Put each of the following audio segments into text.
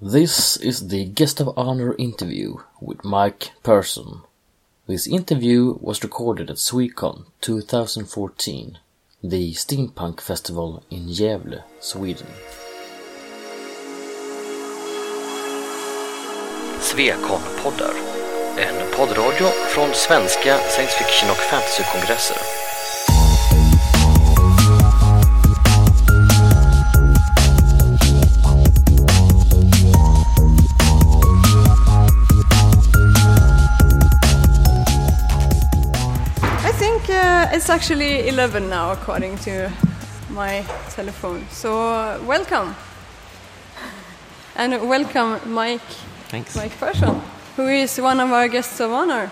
This is the guest of honor interview with Mike Persson. This interview was recorded at Swecon 2014, the steampunk festival in Gävle, Sweden. Swecon-poddar, en poddradio från svenska science fiction och fantasykongresser. It's actually 11 now, according to my telephone. So, uh, welcome. And welcome, Mike, Thanks. Mike Perschon, who is one of our guests of honor.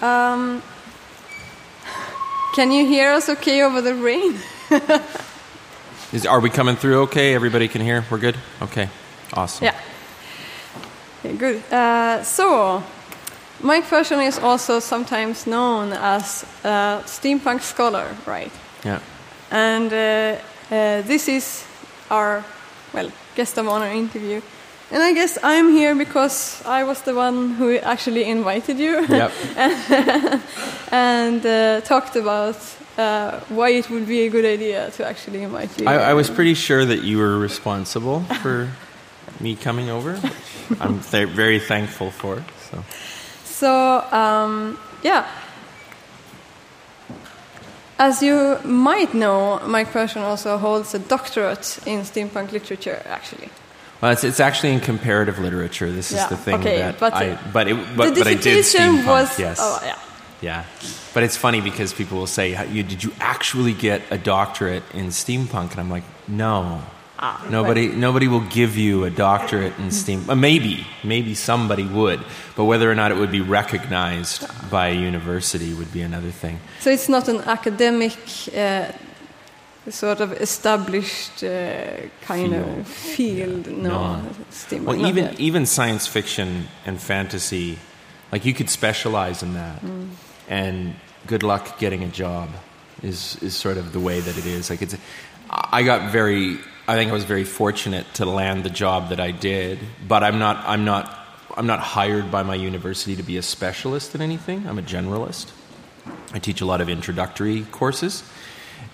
Um, can you hear us okay over the rain? Is, are we coming through okay? Everybody can hear? We're good? Okay. Awesome. Yeah. Okay, good. Uh, so, Mike Perschon is also sometimes known as a steampunk scholar, right? Yeah. And uh, uh, this is our, well, guest of honor interview. And I guess I'm here because I was the one who actually invited you Yep. and uh, talked about uh, why it would be a good idea to actually invite you. I, I was pretty sure that you were responsible for me coming over. which I'm th- very thankful for. So. So, um, yeah. As you might know, Mike Perschon also holds a doctorate in steampunk literature, actually. Well, it's, it's actually in comparative literature. This Yeah, is the thing okay, that but, I. uh, But it. But, the but I did steampunk. was. yes. Oh, yeah. Yeah. But it's funny because people will say, "Did you actually get a doctorate in steampunk?" And I'm like, "No." Ah, Nobody, nobody will give you a doctorate in steam. Uh, maybe, maybe somebody would, but whether or not it would be recognized by a university would be another thing. So it's not an academic, uh, sort of established uh, kind of field. No, No. steampunk. Well, even yet. even science fiction and fantasy, like you could specialize in that, Mm. and good luck getting a job. Is is sort of the way that it is. Like it's, I got very. I think I was very fortunate to land the job that I did, but I'm not. I'm not. I'm not hired by my university to be a specialist in anything. I'm a generalist. I teach a lot of introductory courses,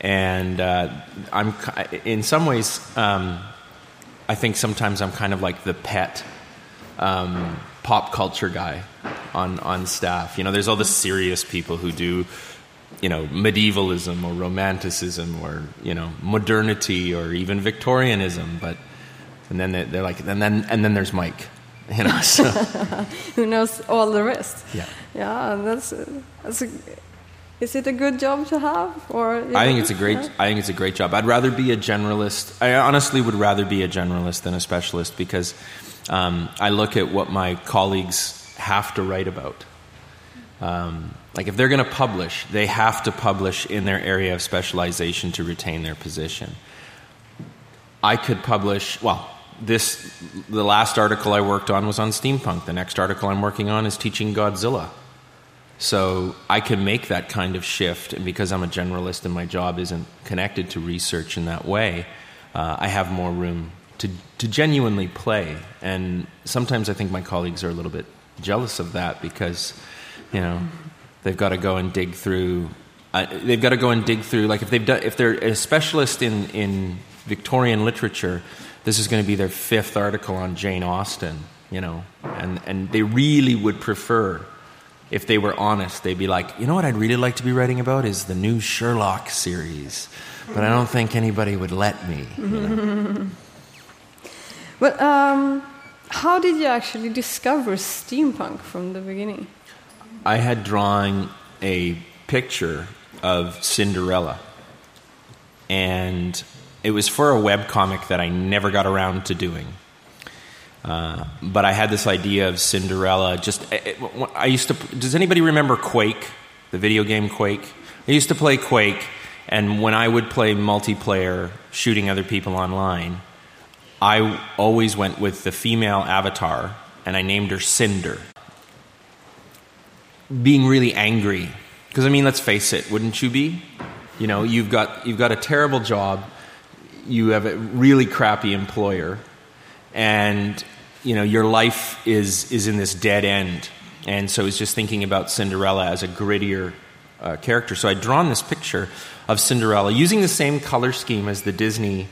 and uh, I'm in some ways. Um, I think sometimes I'm kind of like the pet um, pop culture guy on on staff. You know, there's all the serious people who do, you know, medievalism or romanticism or you know modernity or even Victorianism, but and then they're, they're like and then and then there's Mike. You know, so, who knows all the rest? yeah. Yeah, that's, that's a, is it a good job to have? Or I think it's a great. I think it's a great job. I'd rather be a generalist. I honestly would rather be a generalist than a specialist because um, I look at what my colleagues have to write about. Um, like if they're going to publish, they have to publish in their area of specialization to retain their position. I could publish. Well, this the last article I worked on was on steampunk. The next article I'm working on is teaching Godzilla. So I can make that kind of shift, and because I'm a generalist and my job isn't connected to research in that way, uh, I have more room to to genuinely play. And sometimes I think my colleagues are a little bit jealous of that because, you know, they've got to go and dig through. Uh, they've got to go and dig through. Like if they've done, if they're a specialist in in Victorian literature, this is going to be their fifth article on Jane Austen. You know, and and they really would prefer if they were honest, they'd be like, you know what I'd really like to be writing about is the new Sherlock series, but I don't think anybody would let me. you know. But um, how did you actually discover steampunk from the beginning? I had drawn a picture of Cinderella, and it was for a webcomic that I never got around to doing. Uh, but I had this idea of Cinderella. Just it, it- I used to. Does anybody remember Quake, the video game Quake? I used to play Quake, and when I would play multiplayer, shooting other people online, I always went with the female avatar, and I named her Cinder. Being really angry, because I mean, let's face it, wouldn't you be? You know, you've got you've got a terrible job, you have a really crappy employer, and you know your life is is in this dead end. And so I was just thinking about Cinderella as a grittier uh, character. So I'd drawn this picture of Cinderella using the same color scheme as the Disney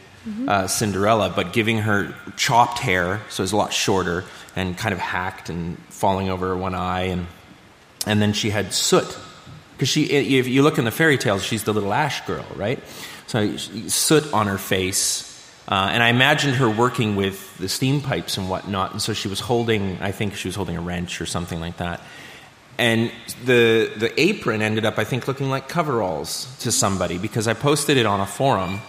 uh, Cinderella, but giving her chopped hair, so it's a lot shorter and kind of hacked and falling over one eye, and and then she had soot because she. If you look in the fairy tales, she's the little ash girl, right? So soot on her face. Uh, and I imagined her working with the steam pipes and whatnot, and so she was holding, I think she was holding a wrench or something like that. And the, the apron ended up, I think, looking like coveralls to somebody because I posted it on a forum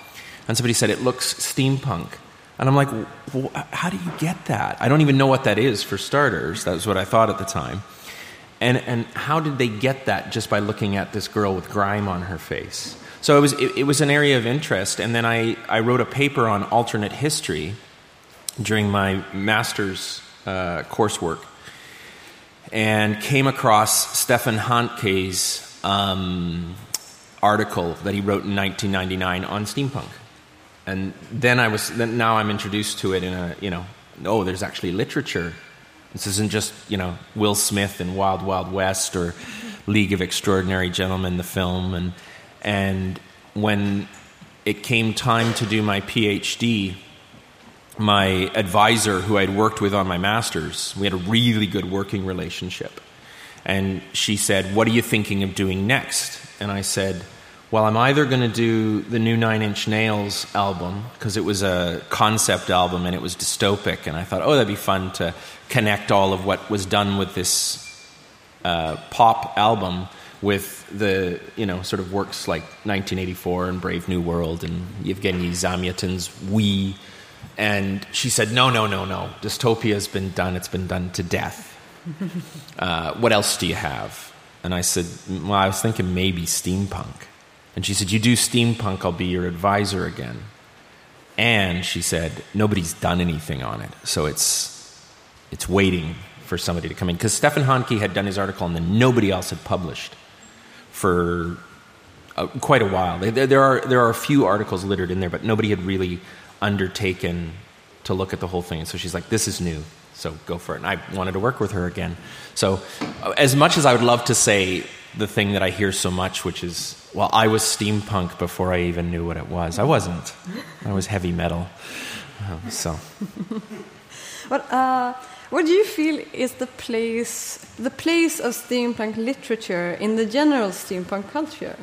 and somebody said it looks steampunk. And I'm like, how do you get that? I don't even know what that is for starters. That was what I thought at the time. And, and how did they get that just by looking at this girl with grime on her face? So it was, it, it was an area of interest. And then I, I wrote a paper on alternate history during my master's uh, coursework and came across Steffen Hantke's um, article that he wrote in 1999 on steampunk and then I was then now I'm introduced to it in a you know oh there's actually literature. This isn't just you know Will Smith and Wild Wild West or League of Extraordinary Gentlemen the film. And and when it came time to do my PhD my advisor who I'd worked with on my masters we had a really good working relationship. And she said what are you thinking of doing next? And I said well, I'm either going to do the new Nine Inch Nails album because it was a concept album and it was dystopic, and I thought, oh, that'd be fun to connect all of what was done with this uh, pop album with the you know sort of works like 1984 and Brave New World and Yevgeny Zamyatin's We, and she said, no, no, no, no, dystopia's been done. It's been done to death. uh, what else do you have? And I said, well, I was thinking maybe steampunk. And she said, You do steampunk, I'll be your advisor again. And she said, Nobody's done anything on it. So it's, it's waiting for somebody to come in. Because Steffen Hantke had done his article and then nobody else had published for uh, quite a while. There, there, are, there are a few articles littered in there, but nobody had really undertaken to look at the whole thing. And so she's like, This is new. So go for it. And I wanted to work with her again. So, uh, as much as I would love to say the thing that I hear so much, which is well, I was steampunk before I even knew what it was. I wasn't. I was heavy metal. Um, so. But uh, what do you feel is the place, the place of steampunk literature in the general steampunk culture?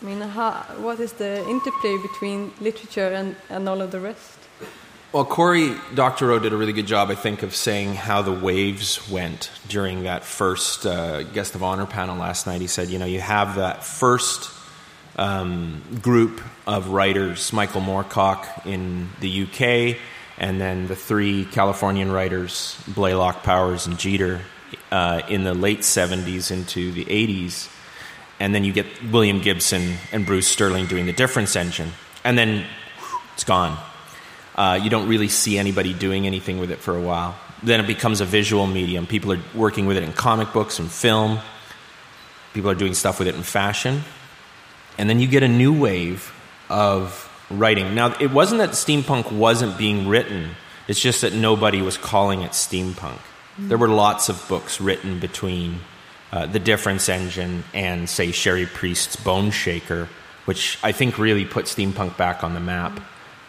I mean, how, what is the interplay between literature and, and all of the rest? Well, Cory Doctorow did a really good job, I think, of saying how the waves went during that first uh, guest of honor panel last night. He said, you know, you have that first um, group of writers Michael Moorcock in the UK, and then the three Californian writers, Blaylock, Powers, and Jeter, uh, in the late 70s into the 80s. And then you get William Gibson and Bruce Sterling doing the difference engine. And then it's gone. Uh, you don't really see anybody doing anything with it for a while. Then it becomes a visual medium. People are working with it in comic books and film. People are doing stuff with it in fashion. And then you get a new wave of writing. Now, it wasn't that steampunk wasn't being written, it's just that nobody was calling it steampunk. There were lots of books written between uh, The Difference Engine and, say, Cherie Priest's Boneshaker, which I think really put steampunk back on the map,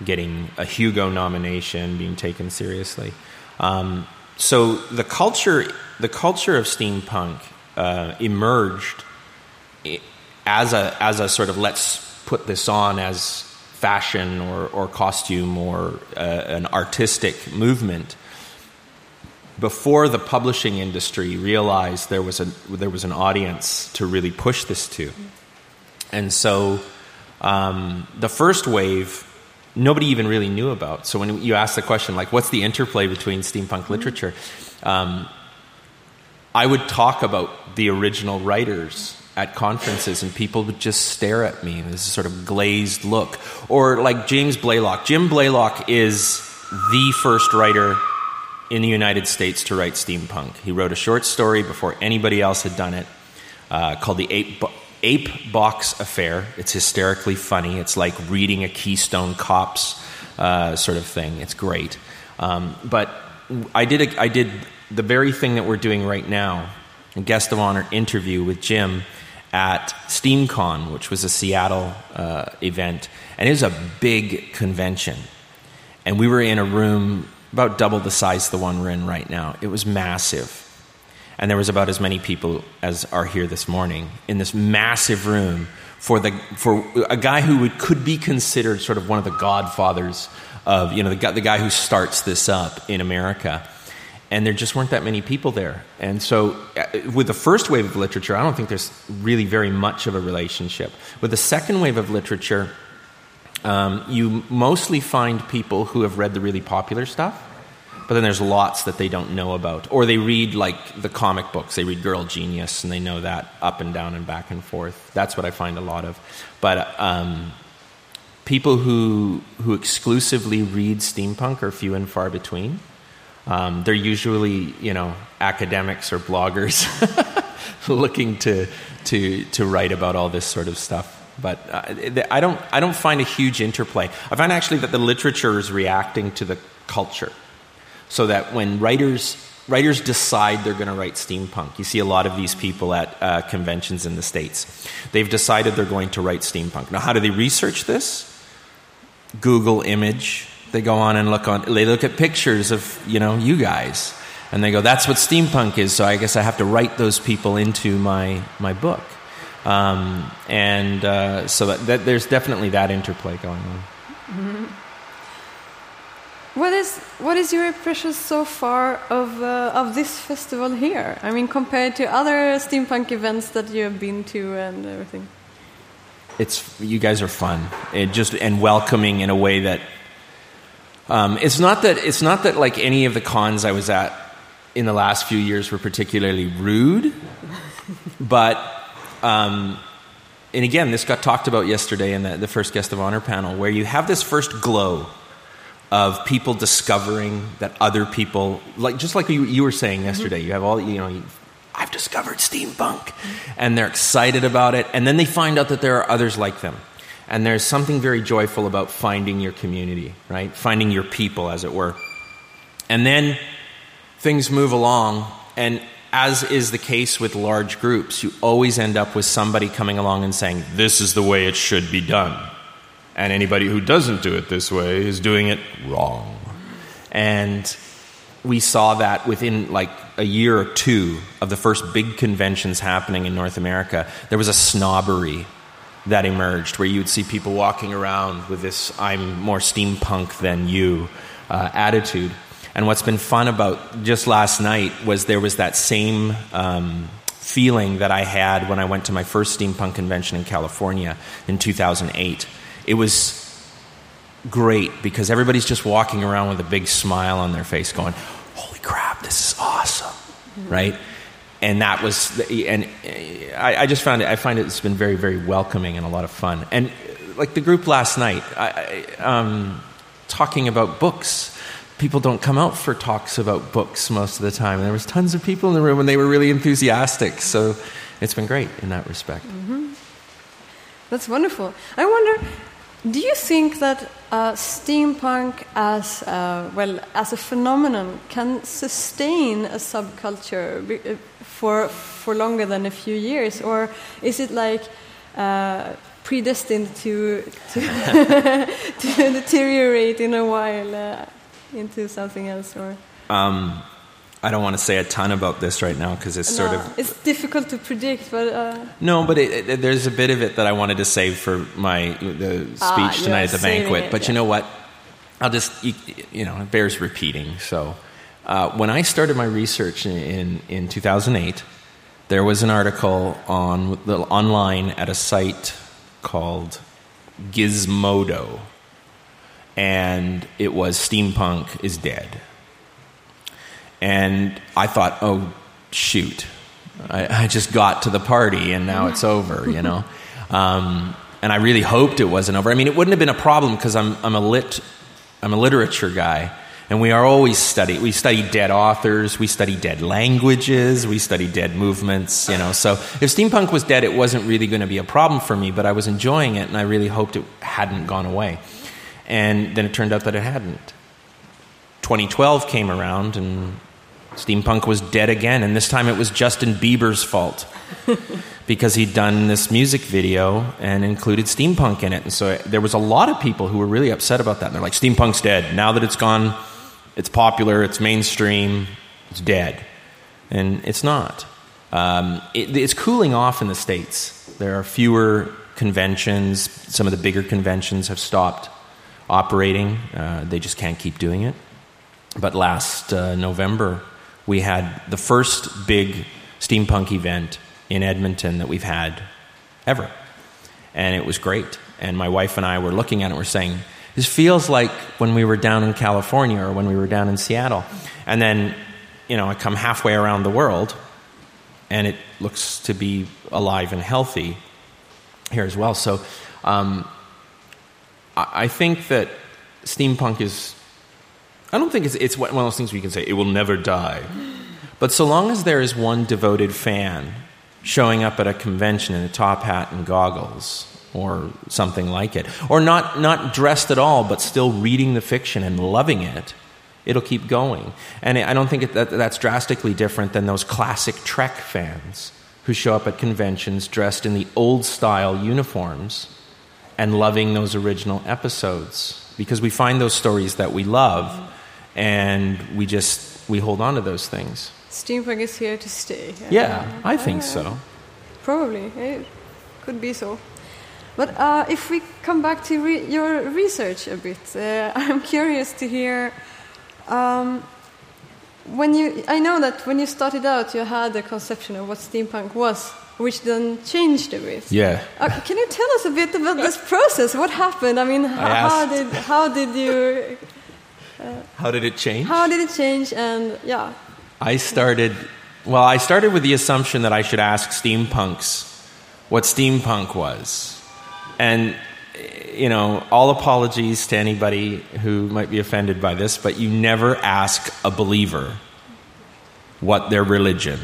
getting a Hugo nomination, being taken seriously. Um, so the culture, the culture of steampunk uh, emerged as a as a sort of let's put this on as fashion or, or costume or uh, an artistic movement before the publishing industry realized there was a there was an audience to really push this to. And so um, the first wave nobody even really knew about. So when you ask the question like what's the interplay between steampunk literature? Um, i would talk about the original writers at conferences and people would just stare at me. This sort of glazed look. Or like james blaylock. Jim blaylock is the first writer in the united states to write steampunk. He wrote a short story before anybody else had done it uh, called the ape, Bo- ape box affair. It's hysterically funny. It's like reading a keystone cops uh, sort of thing. It's great. Um, but I did a, I did the very thing that we're doing right now, a guest of honor interview with Jim at SteamCon, which was a Seattle uh, event, and it was a big convention. And we were in a room about double the size the one we're in right now. It was massive. And there was about as many people as are here this morning in this massive room for, the, for a guy who would, could be considered sort of one of the godfathers of, you know, the the guy who starts this up in America and there just weren't that many people there. And so, uh, with the first wave of literature, I don't think there's really very much of a relationship. With the second wave of literature, um, you mostly find people who have read the really popular stuff, but then there's lots that they don't know about. Or they read like the comic books, they read Girl Genius, and they know that up and down and back and forth. That's what I find a lot of. But um, people who, who exclusively read steampunk are few and far between. Um, they're usually, you know, academics or bloggers looking to, to, to write about all this sort of stuff. But uh, I, don't, I don't find a huge interplay. I find actually that the literature is reacting to the culture. So that when writers, writers decide they're going to write steampunk, you see a lot of these people at uh, conventions in the States. They've decided they're going to write steampunk. Now, how do they research this? Google image, they go on and look on they look at pictures of you know you guys. And they go that's what steampunk is so i guess i have to write those people into my my book. Um, and uh, so that, that, there's definitely that interplay going on. Mm-hmm. what is what is your impression so far of uh, of this festival here? I mean compared to other steampunk events that you have been to and everything. It's you guys are fun. It just and welcoming in a way that um, it's not that it's not that like any of the cons I was at in the last few years were particularly rude, but um, and again, this got talked about yesterday in the, the first guest of honor panel, where you have this first glow of people discovering that other people, like just like you, you were saying yesterday, you have all you know. You, I've discovered steampunk, and they're excited about it, and then they find out that there are others like them. And there's something very joyful about finding your community, right? Finding your people, as it were. And then things move along, and as is the case with large groups, you always end up with somebody coming along and saying, This is the way it should be done. And anybody who doesn't do it this way is doing it wrong. And we saw that within like a year or two of the first big conventions happening in North America, there was a snobbery that emerged, where you would see people walking around with this "I'm more steampunk than you" uh, attitude. And what's been fun about just last night was there was that same um, feeling that I had when I went to my first steampunk convention in California in 2008. It was great because everybody's just walking around with a big smile on their face, going, "Holy crap, this is awesome!" Mm-hmm. Right? And that was and I, I, just found it i find it's been very very welcoming and a lot of fun. And like the group last night I, um, talking about books. People don't come out for talks about books most of the time. And there was tons of people in the room and they were really enthusiastic. So it's been great in that respect. Mm-hmm. that's wonderful. I wonder do you think that uh, steampunk as uh, well as a phenomenon can sustain a subculture? Uh, for for longer than a few years, or is it like uh, predestined to to, to, deteriorate in a while uh, into something else? Or um, I don't want to say a ton about this right now because it's no, sort of it's difficult to predict. But uh, no, but it, it, there's a bit of it that I wanted to save for my the ah, speech ah, tonight at the banquet. It, but yeah. you know what? I'll just you, you know it bears repeating. So uh, when I started my research in, in, in 2008, there was an article on the, online at a site called Gizmodo, and it was steampunk is dead and I thought, oh, shoot. I, I just got to the party and now it's over, you know? Um, and I really hoped it wasn't over. I mean, it wouldn't have been a problem because I'm, I'm, a lit, I'm a literature guy. And we are always study. We study dead authors. We study dead languages. We study dead movements. You know, so if steampunk was dead, it wasn't really going to be a problem for me. But I was enjoying it, and I really hoped it hadn't gone away. And then it turned out that it hadn't. 2012 came around and steampunk was dead again, and this time it was Justin Bieber's fault because he'd done this music video and included steampunk in it. And so there was a lot of people who were really upset about that. And they're like, steampunk's dead. Now that it's gone, it's popular, it's mainstream, it's dead. And it's not. Um, it, it's cooling off in the States. There are fewer conventions. Some of the bigger conventions have stopped operating, uh, they just can't keep doing it. But last uh, November, we had the first big steampunk event in Edmonton that we've had ever. And it was great. And my wife and I were looking at it we're saying, this feels like when we were down in California or when we were down in Seattle. And then, you know, I come halfway around the world and it looks to be alive and healthy here as well. So um, I think that steampunk is. I don't think it's, it's one of those things where you can say it will never die. But so long as there is one devoted fan showing up at a convention in a top hat and goggles or something like it, or not, not dressed at all, but still reading the fiction and loving it, it'll keep going. And I don't think it, that, that's drastically different than those classic Trek fans who show up at conventions dressed in the old style uniforms and loving those original episodes. Because we find those stories that we love and we just we hold on to those things. Steampunk is here to stay. Yeah i think so. Probably. It could be so but uh, if we come back to re your research a bit uh, i'm curious to hear um, when you, I know that when you started out, you had a conception of what steampunk was, which then changed a bit. Yeah. Uh, can you tell us a bit about this process? What happened? I mean, I how did how did you? Uh, how did it change? How did it change? And yeah. I started. Well, I started with the assumption that I should ask steampunks what steampunk was, and you know, all apologies to anybody who might be offended by this, but you never ask a believer what their religion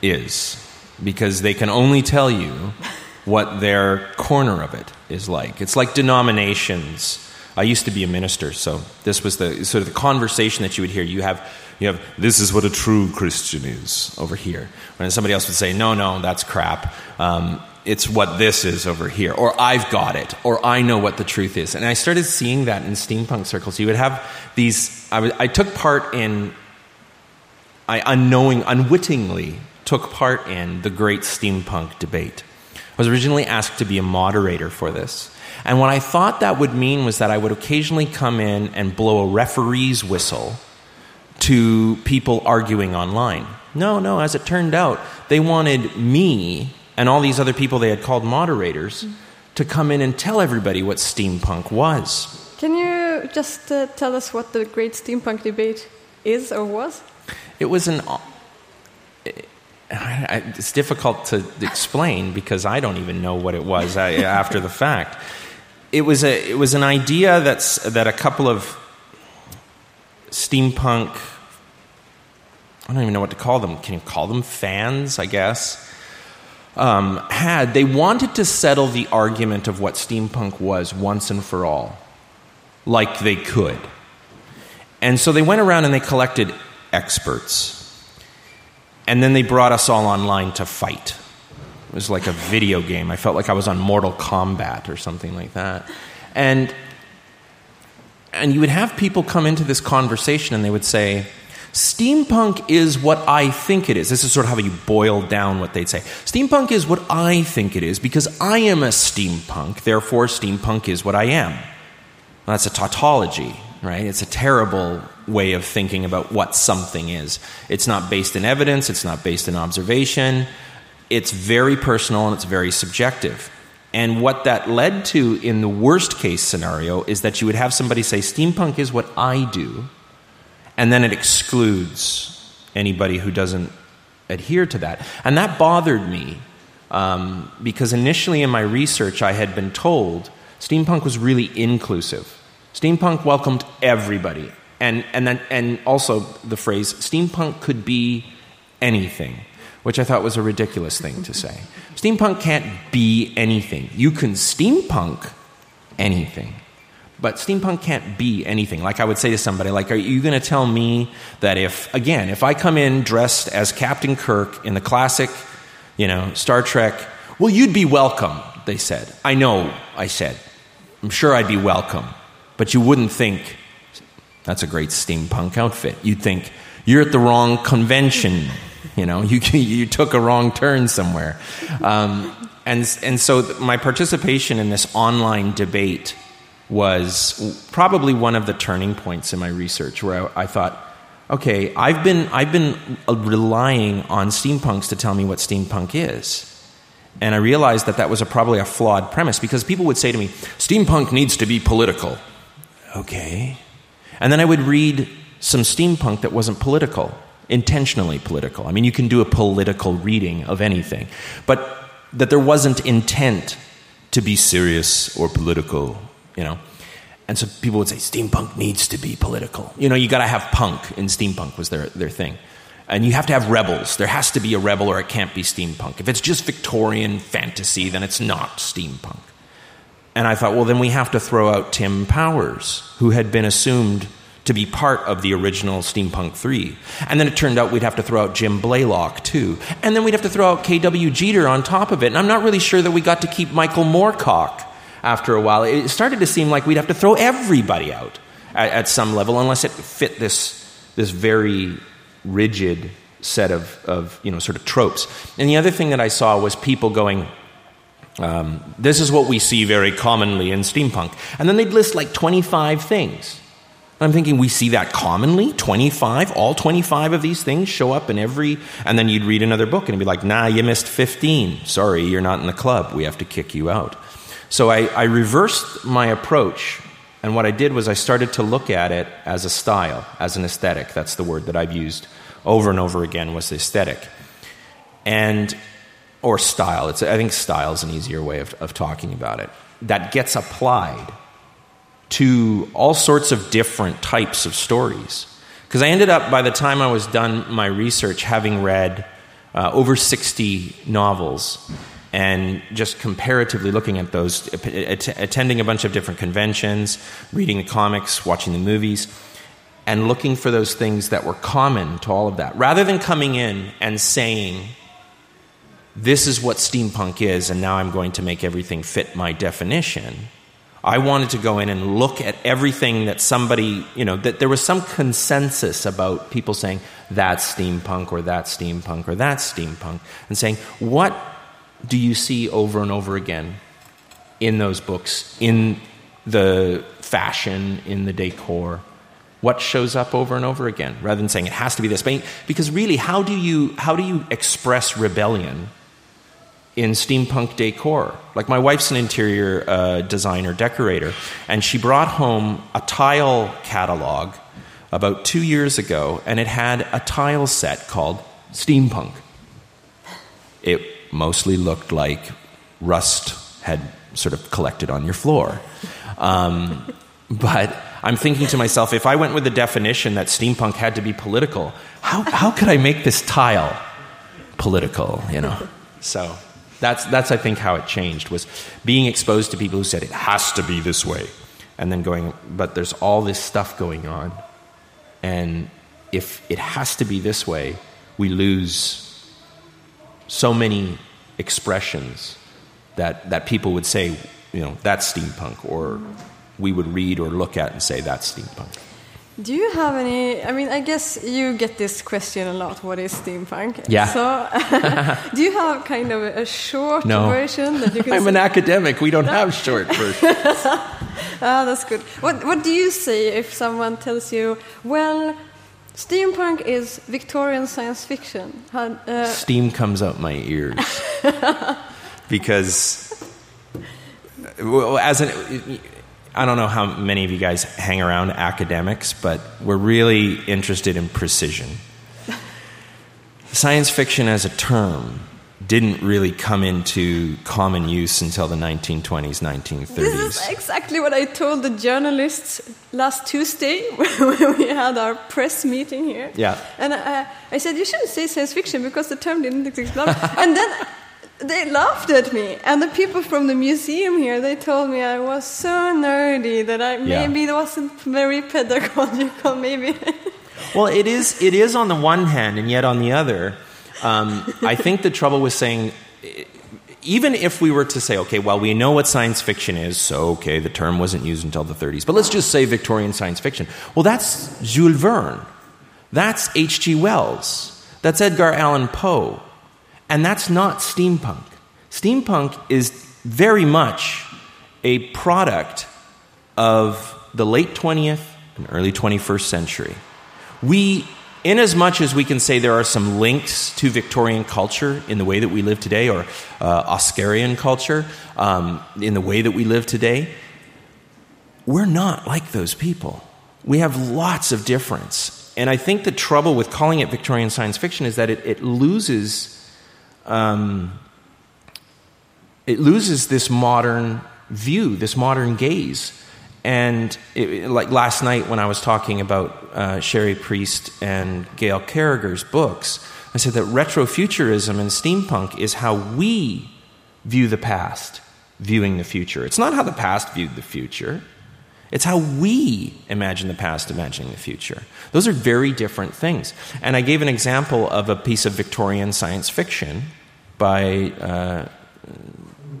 is because they can only tell you what their corner of it is like. It's like denominations. I used to be a minister, so this was the sort of the conversation that you would hear. You have you have this is what a true Christian is over here. When somebody else would say, no, no, that's crap. Um, it's what this is over here, or I've got it, or I know what the truth is. And I started seeing that in steampunk circles. You would have these, I, I took part in, I unknowing, unwittingly took part in the great steampunk debate. I was originally asked to be a moderator for this. And what I thought that would mean was that I would occasionally come in and blow a referee's whistle to people arguing online. No, no, as it turned out, they wanted me and all these other people they had called moderators to come in and tell everybody what steampunk was. Can you just uh, tell us what the Great Steampunk Debate is or was? It was an. It's difficult to explain because I don't even know what it was after the fact. It was a. It was an idea that's that a couple of steampunk. I don't even know what to call them. Can you call them fans? I guess um, had, they wanted to settle the argument of what steampunk was once and for all, like they could. And so they went around and they collected experts. And then they brought us all online to fight. It was like a video game. I felt like I was on Mortal Kombat or something like that. And, and you would have people come into this conversation and they would say, Steampunk is what I think it is. This is sort of how you boil down what they'd say. Steampunk is what I think it is because I am a steampunk, therefore, steampunk is what I am. Well, that's a tautology, right? It's a terrible way of thinking about what something is. It's not based in evidence, it's not based in observation, it's very personal and it's very subjective. And what that led to in the worst case scenario is that you would have somebody say, Steampunk is what I do and then it excludes anybody who doesn't adhere to that. And that bothered me um, because initially in my research, I had been told steampunk was really inclusive. Steampunk welcomed everybody. And, and, then, and also the phrase steampunk could be anything, which I thought was a ridiculous thing to say. Steampunk can't be anything. You can steampunk anything but steampunk can't be anything. Like I would say to somebody, like, are you going to tell me that if, again, if I come in dressed as Captain Kirk in the classic, you know, Star Trek, well, you'd be welcome, they said. I know, I said. I'm sure I'd be welcome. But you wouldn't think, that's a great steampunk outfit. You'd think, you're at the wrong convention. You know, you, you took a wrong turn somewhere. Um, and, and so my participation in this online debate was probably one of the turning points in my research where I, I thought, okay, I've been, I've been uh, relying on steampunks to tell me what steampunk is. And I realized that that was a, probably a flawed premise because people would say to me, steampunk needs to be political. Okay. And then I would read some steampunk that wasn't political, intentionally political. I mean, you can do a political reading of anything, but that there wasn't intent to be serious or political, you know. And so people would say steampunk needs to be political. You know, you got to have punk in steampunk was their their thing. And you have to have rebels. There has to be a rebel or it can't be steampunk. If it's just Victorian fantasy, then it's not steampunk. And I thought, well, then we have to throw out Tim Powers, who had been assumed to be part of the original Steampunk 3. And then it turned out we'd have to throw out Jim Blaylock, too. And then we'd have to throw out K.W. Jeter on top of it. And I'm not really sure that we got to keep Michael Moorcock after a while. It started to seem like we'd have to throw everybody out at, at some level unless it fit this, this very rigid set of, of, you know, sort of tropes. And the other thing that I saw was people going, um, this is what we see very commonly in steampunk. And then they'd list like 25 things. I'm thinking we see that commonly 25, all 25 of these things show up in every, and then you'd read another book and it'd be like, nah, you missed 15. Sorry, you're not in the club. We have to kick you out. So I, I reversed my approach, and what I did was I started to look at it as a style, as an aesthetic. That's the word that I've used over and over again was aesthetic. And, or style. It's, I think style is an easier way of, of talking about it. That gets applied to all sorts of different types of stories. Because I ended up, by the time I was done my research, having read uh, over 60 novels and just comparatively looking at those, attending a bunch of different conventions, reading the comics, watching the movies, and looking for those things that were common to all of that. Rather than coming in and saying, this is what steampunk is, and now I'm going to make everything fit my definition I wanted to go in and look at everything that somebody, you know, that there was some consensus about people saying that's steampunk or that's steampunk or that's steampunk, and saying, what do you see over and over again in those books, in the fashion, in the decor? What shows up over and over again, rather than saying it has to be this? Because really, how do you, how do you express rebellion in steampunk decor. Like my wife's an interior uh, designer, decorator, and she brought home a tile catalog about two years ago, and it had a tile set called Steampunk. It mostly looked like rust had sort of collected on your floor. Um, but I'm thinking to myself, if I went with the definition that steampunk had to be political, how, how could I make this tile political, you know? So that's, that's, I think, how it changed, was being exposed to people who said, it has to be this way. And then going, but there's all this stuff going on. And if it has to be this way, we lose so many expressions that, that people would say, you know, that's steampunk, or we would read or look at and say, that's steampunk. Do you have any? I mean, I guess you get this question a lot. What is steampunk? Yeah. So, do you have kind of a short no. version that you can? I'm say? an academic. We don't no. have short versions. ah, that's good. What What do you say if someone tells you, well, steampunk is Victorian science fiction? Uh, Steam comes out my ears because, as an I don't know how many of you guys hang around academics, but we're really interested in precision. Science fiction as a term didn't really come into common use until the 1920s, 1930s. This is exactly what I told the journalists last Tuesday when we had our press meeting here. Yeah. And I, I said, you shouldn't say science fiction because the term didn't exist. and then they laughed at me, and the people from the museum here they told me I was so nerdy that I Yeah. maybe it wasn't very pedagogical. Maybe Well, it is. It is on the one hand, and yet on the other, um, I think the trouble with saying, even if we were to say, okay, well, we know what science fiction is, so okay, the term wasn't used until the 30s, but let's just say Victorian science fiction. Well, that's Jules Verne, that's H.G. Wells, that's Edgar Allan Poe, and that's not steampunk. Steampunk is very much a product of the late 20th and early 21st century. We, in as much as we can say there are some links to Victorian culture in the way that we live today, or uh, Oscarian culture um, in the way that we live today, we're not like those people. We have lots of difference. And I think the trouble with calling it Victorian science fiction is that it, it loses. Um, it loses this modern view, this modern gaze. And it, like last night when I was talking about uh, Cherie Priest and Gail Carriger's books, I said that retrofuturism and steampunk is how we view the past, viewing the future. It's not how the past viewed the future. It's how we imagine the past, imagining the future. Those are very different things. And I gave an example of a piece of Victorian science fiction by uh,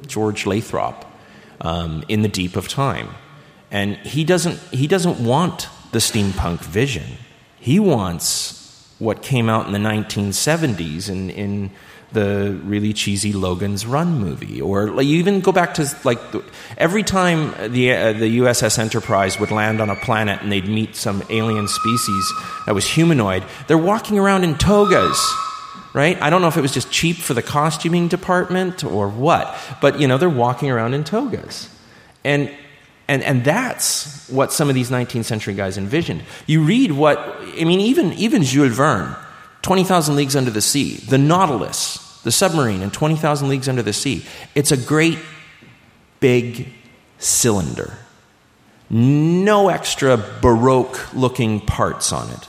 George Lathrop um, in the deep of time. And he doesn't, he doesn't want the steampunk vision. He wants what came out in the 1970s in, in the really cheesy Logan's Run movie. Or like, you even go back to like the, every time the, uh, the USS Enterprise would land on a planet and they'd meet some alien species that was humanoid, they're walking around in togas right? I don't know if it was just cheap for the costuming department or what, but you know, they're walking around in togas. And and and that's what some of these 19th century guys envisioned. You read what I mean even even Jules Verne, 20,000 leagues under the sea, the Nautilus, the submarine in 20,000 leagues under the sea. It's a great big cylinder. No extra baroque looking parts on it.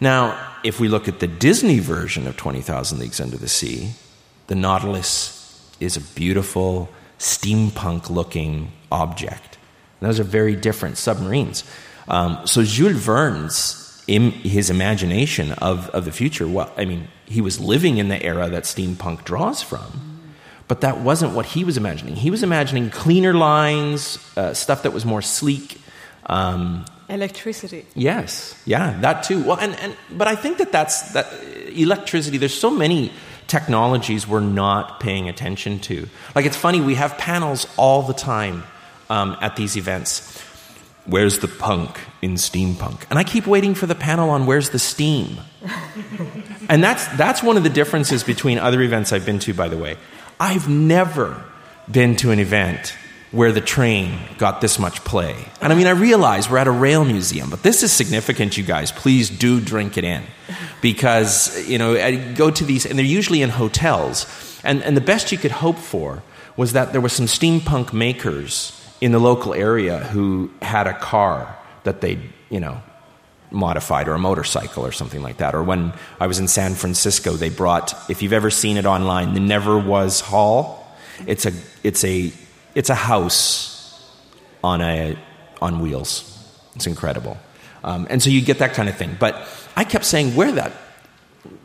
Now, if we look at the Disney version of 20,000 Leagues Under the Sea, the Nautilus is a beautiful, steampunk looking object. And those are very different submarines. Um, so Jules Verne's, in his imagination of, of the future, well, I mean, he was living in the era that steampunk draws from. But that wasn't what he was imagining. He was imagining cleaner lines, uh, stuff that was more sleek, um, electricity. Yes, yeah, that too. Well, and, and but I think that that's that electricity. There's so many technologies we're not paying attention to. Like it's funny, we have panels all the time um, at these events. Where's the punk in steampunk? And I keep waiting for the panel on where's the steam. and that's that's one of the differences between other events I've been to. By the way, I've never been to an event where the train got this much play. And I mean, I realize we're at a rail museum, but this is significant, you guys. Please do drink it in. Because, you know, I go to these, and they're usually in hotels. And, and the best you could hope for was that there were some steampunk makers in the local area who had a car that they, you know, modified or a motorcycle or something like that. Or when I was in San Francisco, they brought, if you've ever seen it online, the Neverwas Haul. It's a, it's a it's a house on a on wheels. It's incredible, um, and so you get that kind of thing. But I kept saying, "Where that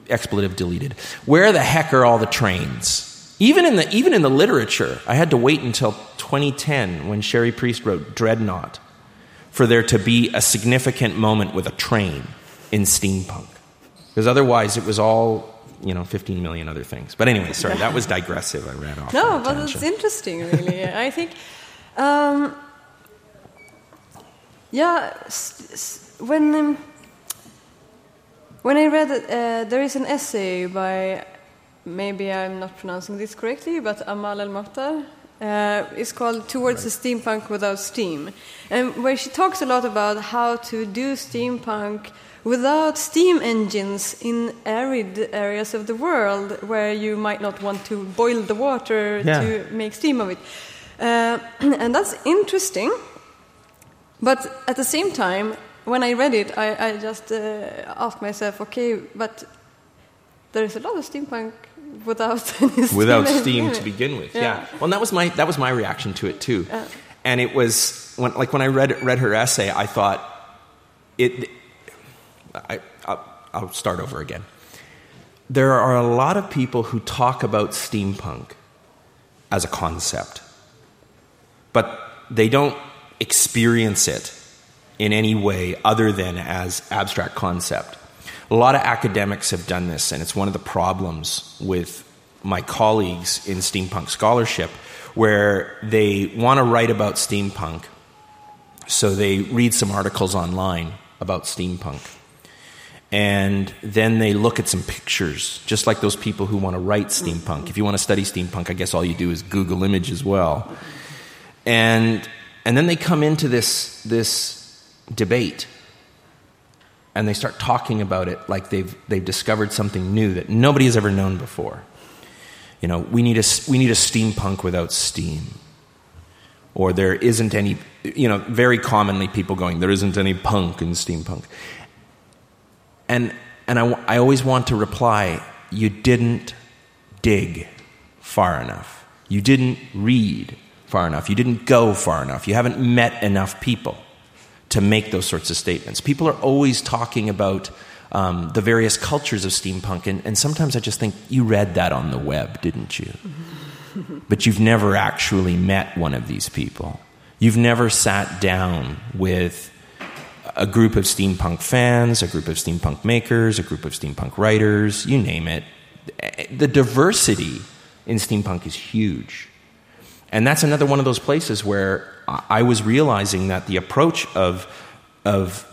expletive deleted? Where the heck are all the trains?" Even in the even in the literature, I had to wait until 2010 when Cherie Priest wrote Dreadnought for there to be a significant moment with a train in steampunk, because otherwise it was all you know, 15 million other things. But anyway, sorry, that was digressive. I ran off. No, but it's interesting, really. I think, um, yeah, when um, when I read uh, there is an essay by, maybe I'm not pronouncing this correctly, but Amal El Mokhtar. Uh, it's called Towards right. the Steampunk Without Steam, and where she talks a lot about how to do steampunk without steam engines in arid areas of the world where you might not want to boil the water yeah. to make steam of it. Uh, and that's interesting. But at the same time, when I read it, I, I just uh, asked myself, okay, but there's a lot of steampunk without without steam to begin with. Yeah. Yeah. Well, and that was my that was my reaction to it too. Yeah. And it was when like when I read read her essay, I thought it. I I'll, I'll start over again. There are a lot of people who talk about steampunk as a concept, but they don't experience it in any way other than as abstract concept. A lot of academics have done this, and it's one of the problems with my colleagues in steampunk scholarship, where they want to write about steampunk, so they read some articles online about steampunk. And then they look at some pictures, just like those people who want to write steampunk. If you want to study steampunk, I guess all you do is Google image as well. And, and then they come into this, this debate and they start talking about it like they've, they've discovered something new that nobody has ever known before. You know, we need, a, we need a steampunk without steam. Or there isn't any, you know, very commonly people going, there isn't any punk in steampunk. And, and I, I always want to reply, you didn't dig far enough. You didn't read far enough. You didn't go far enough. You haven't met enough people to make those sorts of statements. People are always talking about um, the various cultures of steampunk, and, and sometimes I just think, you read that on the web, didn't you? but you've never actually met one of these people. You've never sat down with a group of steampunk fans, a group of steampunk makers, a group of steampunk writers, you name it. The diversity in steampunk is huge. And that's another one of those places where I was realizing that the approach of, of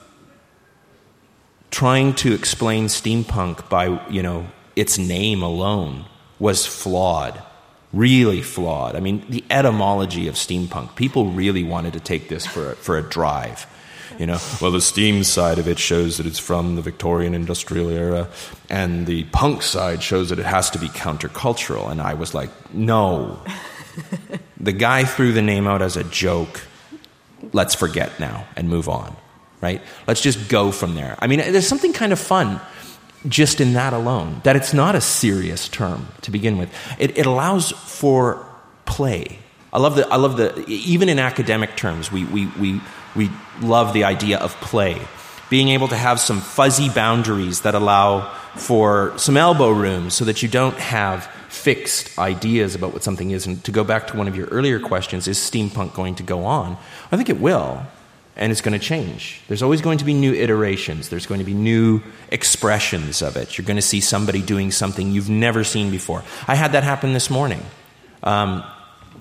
trying to explain steampunk by, you know, its name alone was flawed. Really flawed. I mean, the etymology of steampunk, people really wanted to take this for a, for a drive. You know, well, the steam side of it shows that it's from the Victorian industrial era, and the punk side shows that it has to be countercultural. And I was like, no. The guy threw the name out as a joke. Let's forget now and move on, right? Let's just go from there. I mean, there's something kind of fun just in that alone, that it's not a serious term to begin with. It, it allows for play. I love the, I love the, even in academic terms, we, we, we, we love the idea of play. Being able to have some fuzzy boundaries that allow for some elbow room so that you don't have fixed ideas about what something is. And to go back to one of your earlier questions, is steampunk going to go on? I think it will, and it's going to change. There's always going to be new iterations, there's going to be new expressions of it. You're going to see somebody doing something you've never seen before. I had that happen this morning. Um,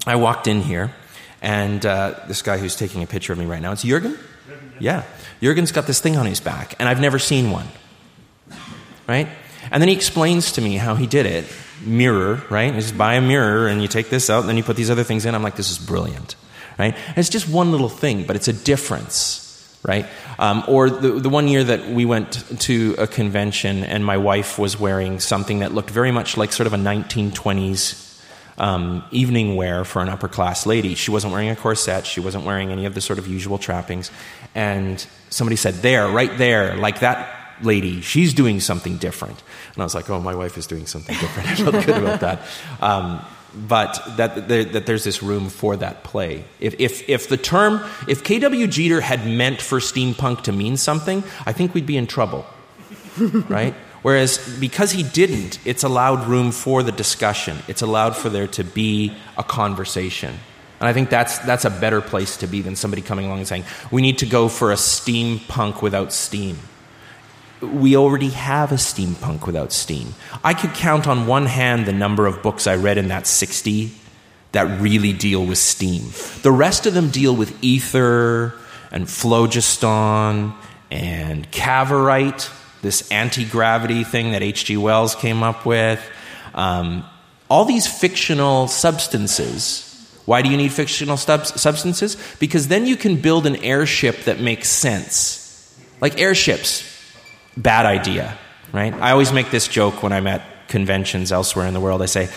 I walked in here, and uh, this guy who's taking a picture of me right now, it's Jurgen? Yeah. Jurgen's got this thing on his back, and I've never seen one. Right? And then he explains to me how he did it. Mirror, right? You just buy a mirror, and you take this out, and then you put these other things in. I'm like, this is brilliant. Right? And it's just one little thing, but it's a difference. Right? Um, or the, the one year that we went to a convention, and my wife was wearing something that looked very much like sort of a 1920s um, evening wear for an upper class lady. She wasn't wearing a corset, she wasn't wearing any of the sort of usual trappings. And somebody said, There, right there, like that lady, she's doing something different. And I was like, Oh, my wife is doing something different. I felt good about that. Um, but that, that, there's this room for that play. If, if, if the term, if K.W. Jeter had meant for steampunk to mean something, I think we'd be in trouble, right? Whereas because he didn't, it's allowed room for the discussion. It's allowed for there to be a conversation. And I think that's, that's a better place to be than somebody coming along and saying, we need to go for a steampunk without steam. We already have a steampunk without steam. I could count on one hand the number of books I read in that 60 that really deal with steam. The rest of them deal with ether and phlogiston and cavorite this anti gravity thing that H.G. Wells came up with. Um, all these fictional substances. Why do you need fictional sub- substances? Because then you can build an airship that makes sense. Like airships, bad idea, right? I always make this joke when I'm at conventions elsewhere in the world. I say,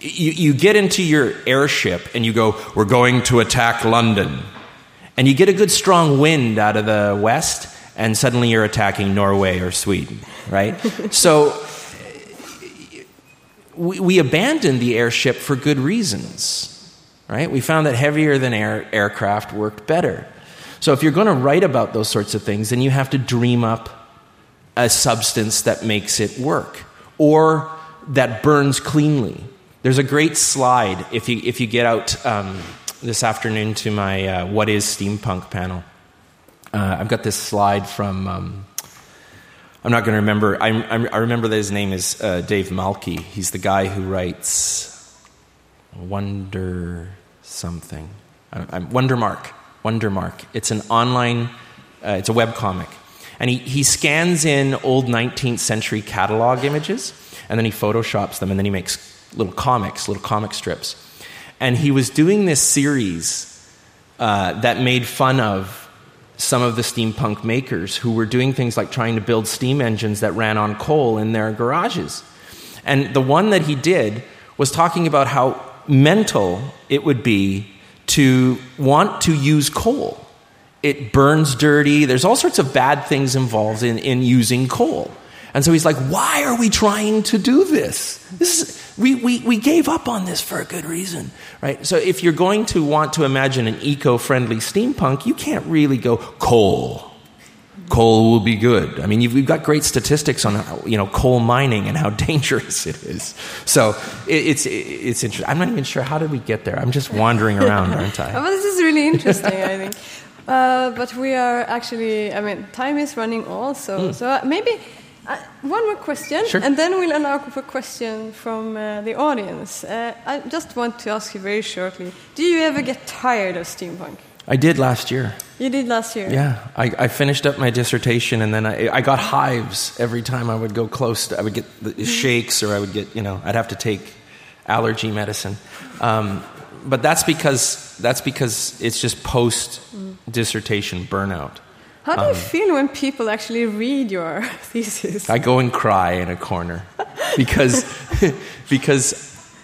you, you get into your airship and you go, We're going to attack London. And you get a good strong wind out of the west, and suddenly you're attacking Norway or Sweden, right? so we, we abandoned the airship for good reasons, right? We found that heavier than air aircraft worked better. So if you're going to write about those sorts of things, then you have to dream up a substance that makes it work or that burns cleanly. There's a great slide if you, if you get out um, this afternoon to my uh, What is Steampunk panel. Uh, I've got this slide from, um, I'm not going to remember, I, I, remember that his name is uh, Dave Malki. He's the guy who writes Wonder something. I'm, Wondermark. Wonder Mark. It's an online, uh, it's a web comic. And he, he scans in old 19th century catalog images, and then he photoshops them, and then he makes little comics, little comic strips. And he was doing this series uh, that made fun of some of the steampunk makers who were doing things like trying to build steam engines that ran on coal in their garages. And the one that he did was talking about how mental it would be to want to use coal. It burns dirty, there's all sorts of bad things involved in, in using coal. And so he's like, why are we trying to do this? This is, we, we, we gave up on this for a good reason, right? So if you're going to want to imagine an eco-friendly steampunk, you can't really go coal. Coal will be good. I mean, we've got great statistics on you know coal mining and how dangerous it is. So it, it's it's interesting. I'm not even sure how did we get there. I'm just wandering around, aren't I? well, this is really interesting. I think. Uh, but we are actually. I mean, time is running also. Mm. So maybe uh, one more question, sure. and then we'll allow for a question from uh, the audience. Uh, I just want to ask you very shortly: Do you ever get tired of steampunk? I did last year. You did last year. Yeah, I, I finished up my dissertation, and then I, I got hives every time I would go close. To, I would get the mm-hmm. shakes, or I would get you know I'd have to take allergy medicine. Um, but that's because that's because it's just post dissertation burnout. How do you um, feel when people actually read your thesis? I go and cry in a corner because because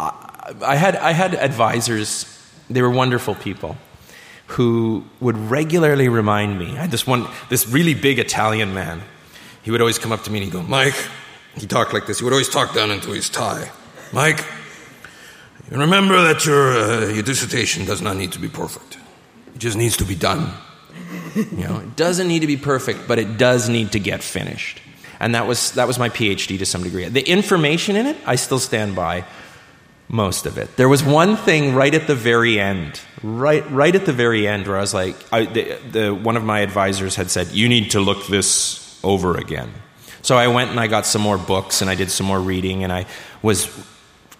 I, I, had I had advisors. They were wonderful people who would regularly remind me. I had this one, this really big Italian man. He would always come up to me and he'd go, "Mike." He talked like this. He would always talk down into his tie. Mike, remember that your uh, your dissertation does not need to be perfect. It just needs to be done. You know, it doesn't need to be perfect, but it does need to get finished. And that was, that was my PhD to some degree. The information in it, I still stand by most of it. There was one thing right at the very end, right, right at the very end, where I was like, I, the, the, one of my advisors had said, You need to look this over again. So I went and I got some more books and I did some more reading and I was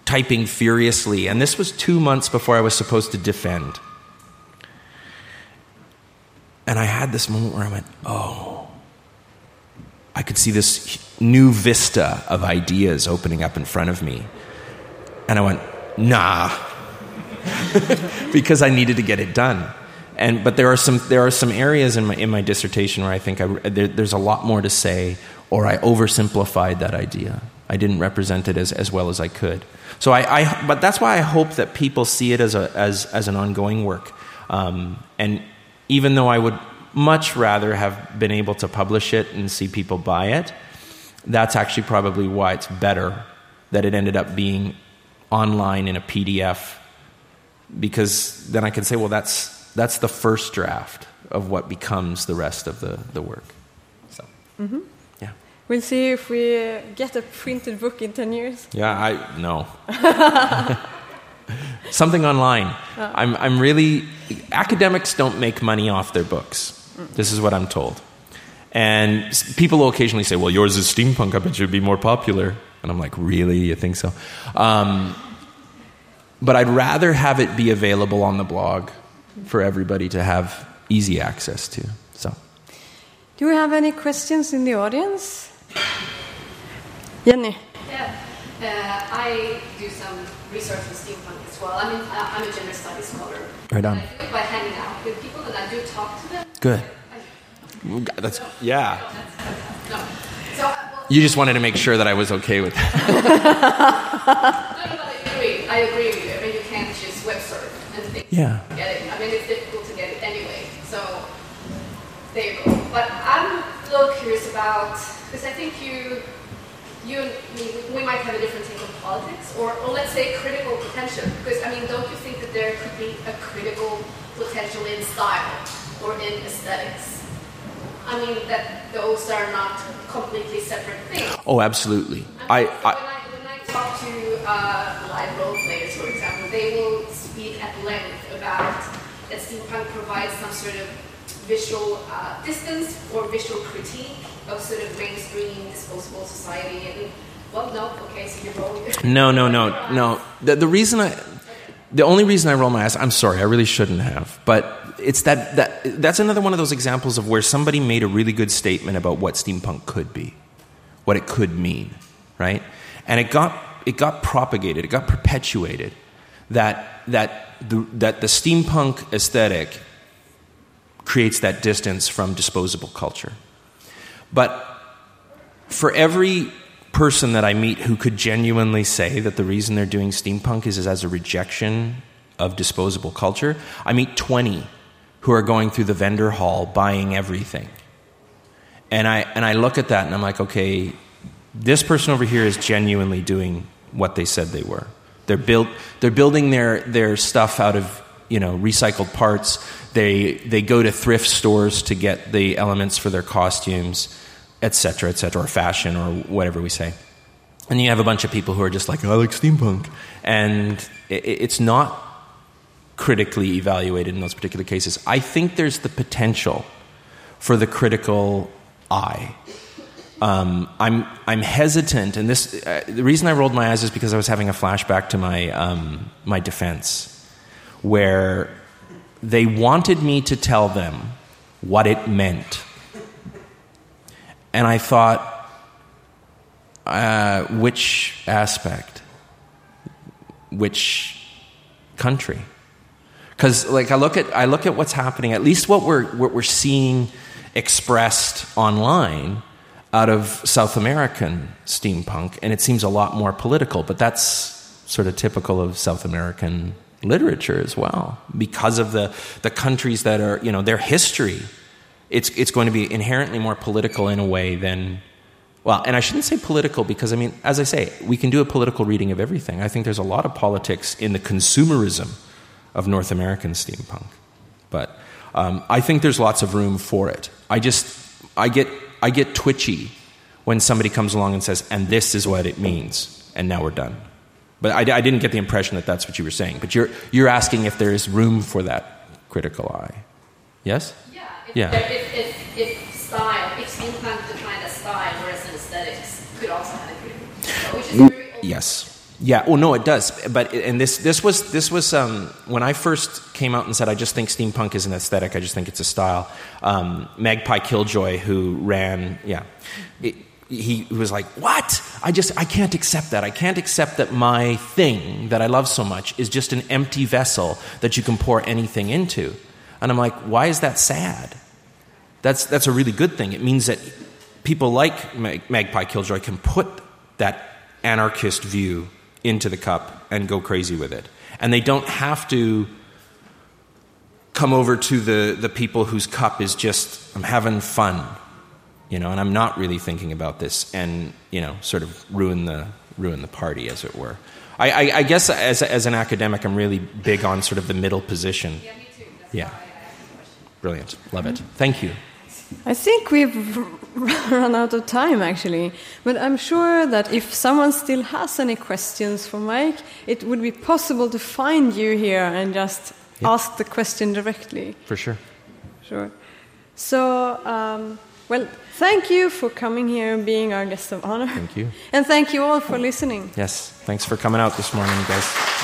typing furiously. And this was two months before I was supposed to defend. And I had this moment where I went, oh, I could see this new vista of ideas opening up in front of me. And I went, nah, because I needed to get it done. And, but there are some, there are some areas in my, in my dissertation where I think I, there, there's a lot more to say, or I oversimplified that idea. I didn't represent it as, as well as I could. So I, I, but that's why I hope that people see it as, a, as, as an ongoing work. Um, and, even though I would much rather have been able to publish it and see people buy it, that's actually probably why it's better that it ended up being online in a PDF because then I can say, well, that's, that's the first draft of what becomes the rest of the, the work. So, mm-hmm. We'll see if we get a printed book in 10 years. Yeah, I know. Something online. Uh. I'm, I'm really. Academics don't make money off their books. Mm. This is what I'm told. And people will occasionally say, well, yours is steampunk. I bet you'd be more popular. And I'm like, really? You think so? Um, but I'd rather have it be available on the blog for everybody to have easy access to. So, do we have any questions in the audience? Jenny. Yeah. Uh, I do some research on steampunk as well. I mean, uh, I'm a gender studies scholar. Right on. I do it by hanging out with people, that I do talk to them. Good. That's yeah. No. So, well, you just wanted to make sure that I was okay with that. no, no, no, I agree. I agree with you. I mean, you can't just web surf and think. Yeah. Get it. I mean, it's difficult to get it anyway. So there you go. But I'm a little curious about because I think you you and me, we might have a different take on politics, or, or let's say critical potential. Because, I mean, don't you think that there could be a critical potential in style or in aesthetics? I mean, that those are not completely separate things. Oh, absolutely. I, I, I when, I, when I talk to uh, live role players, for example, they will speak at length about that steampunk provides some sort of visual uh, distance or visual critique of sort of mainstream disposable society. And well, no, okay, so you're wrong. No, no, no, no. The, the reason I, the only reason I roll my eyes, I'm sorry, I really shouldn't have, but it's that, that that's another one of those examples of where somebody made a really good statement about what steampunk could be, what it could mean, right? And it got it got propagated, it got perpetuated that that the, that the steampunk aesthetic creates that distance from disposable culture. But for every person that I meet who could genuinely say that the reason they're doing steampunk is, is as a rejection of disposable culture, I meet 20 who are going through the vendor hall buying everything. And I, and I look at that and I'm like, okay, this person over here is genuinely doing what they said they were. They're, built, they're building their, their stuff out of you know, recycled parts. They, they go to thrift stores to get the elements for their costumes, et cetera, et cetera, or fashion, or whatever we say. And you have a bunch of people who are just like, I like steampunk. And it's not critically evaluated in those particular cases. I think there's the potential for the critical eye. Um, I'm, I'm hesitant, and this, uh, the reason I rolled my eyes is because I was having a flashback to my, um, my defense, where they wanted me to tell them what it meant. And I thought, uh, which aspect? Which country? Because like I look at I look at what's happening, at least what we're what we're seeing expressed online out of South American steampunk, and it seems a lot more political, but that's sort of typical of South American literature as well, because of the, the countries that are, you know, their history. It's, it's going to be inherently more political in a way than, well, and I shouldn't say political because, I mean, as I say, we can do a political reading of everything. I think there's a lot of politics in the consumerism of North American steampunk. But um, I think there's lots of room for it. I just, I get, I get twitchy when somebody comes along and says, and this is what it means, and now we're done. But I, I didn't get the impression that that's what you were saying. But you're, you're asking if there is room for that critical eye. Yes? Yeah. If, If, if, if style, if steampunk defined as style, whereas an aesthetics could also have a critical potential, which is very open. Yes. Yeah. Oh no, it does. But and this this was this was um, when I first came out and said I just think steampunk is an aesthetic. I just think it's a style. Um, Magpie Killjoy, who ran, yeah, it, he was like, "What? I just I can't accept that. I can't accept that my thing that I love so much is just an empty vessel that you can pour anything into." And I'm like, "Why is that sad?" That's that's a really good thing. It means that people like Mag- Magpie Killjoy can put that anarchist view into the cup and go crazy with it. And they don't have to come over to the, the people whose cup is just, I'm having fun, you know, and I'm not really thinking about this and, you know, sort of ruin the, ruin the party, as it were. I, I, I guess as, as an academic, I'm really big on sort of the middle position. Yeah, me too. That's Yeah. why I asked the question. Brilliant. Love it. Thank you. I think we've run out of time actually, but I'm sure that if someone still has any questions for Mike, it would be possible to find you here and just Yeah. ask the question directly. For sure. Sure. So, um, well, thank you for coming here and being our guest of honor. Thank you. And thank you all for listening. Yes. Thanks for coming out this morning, guys.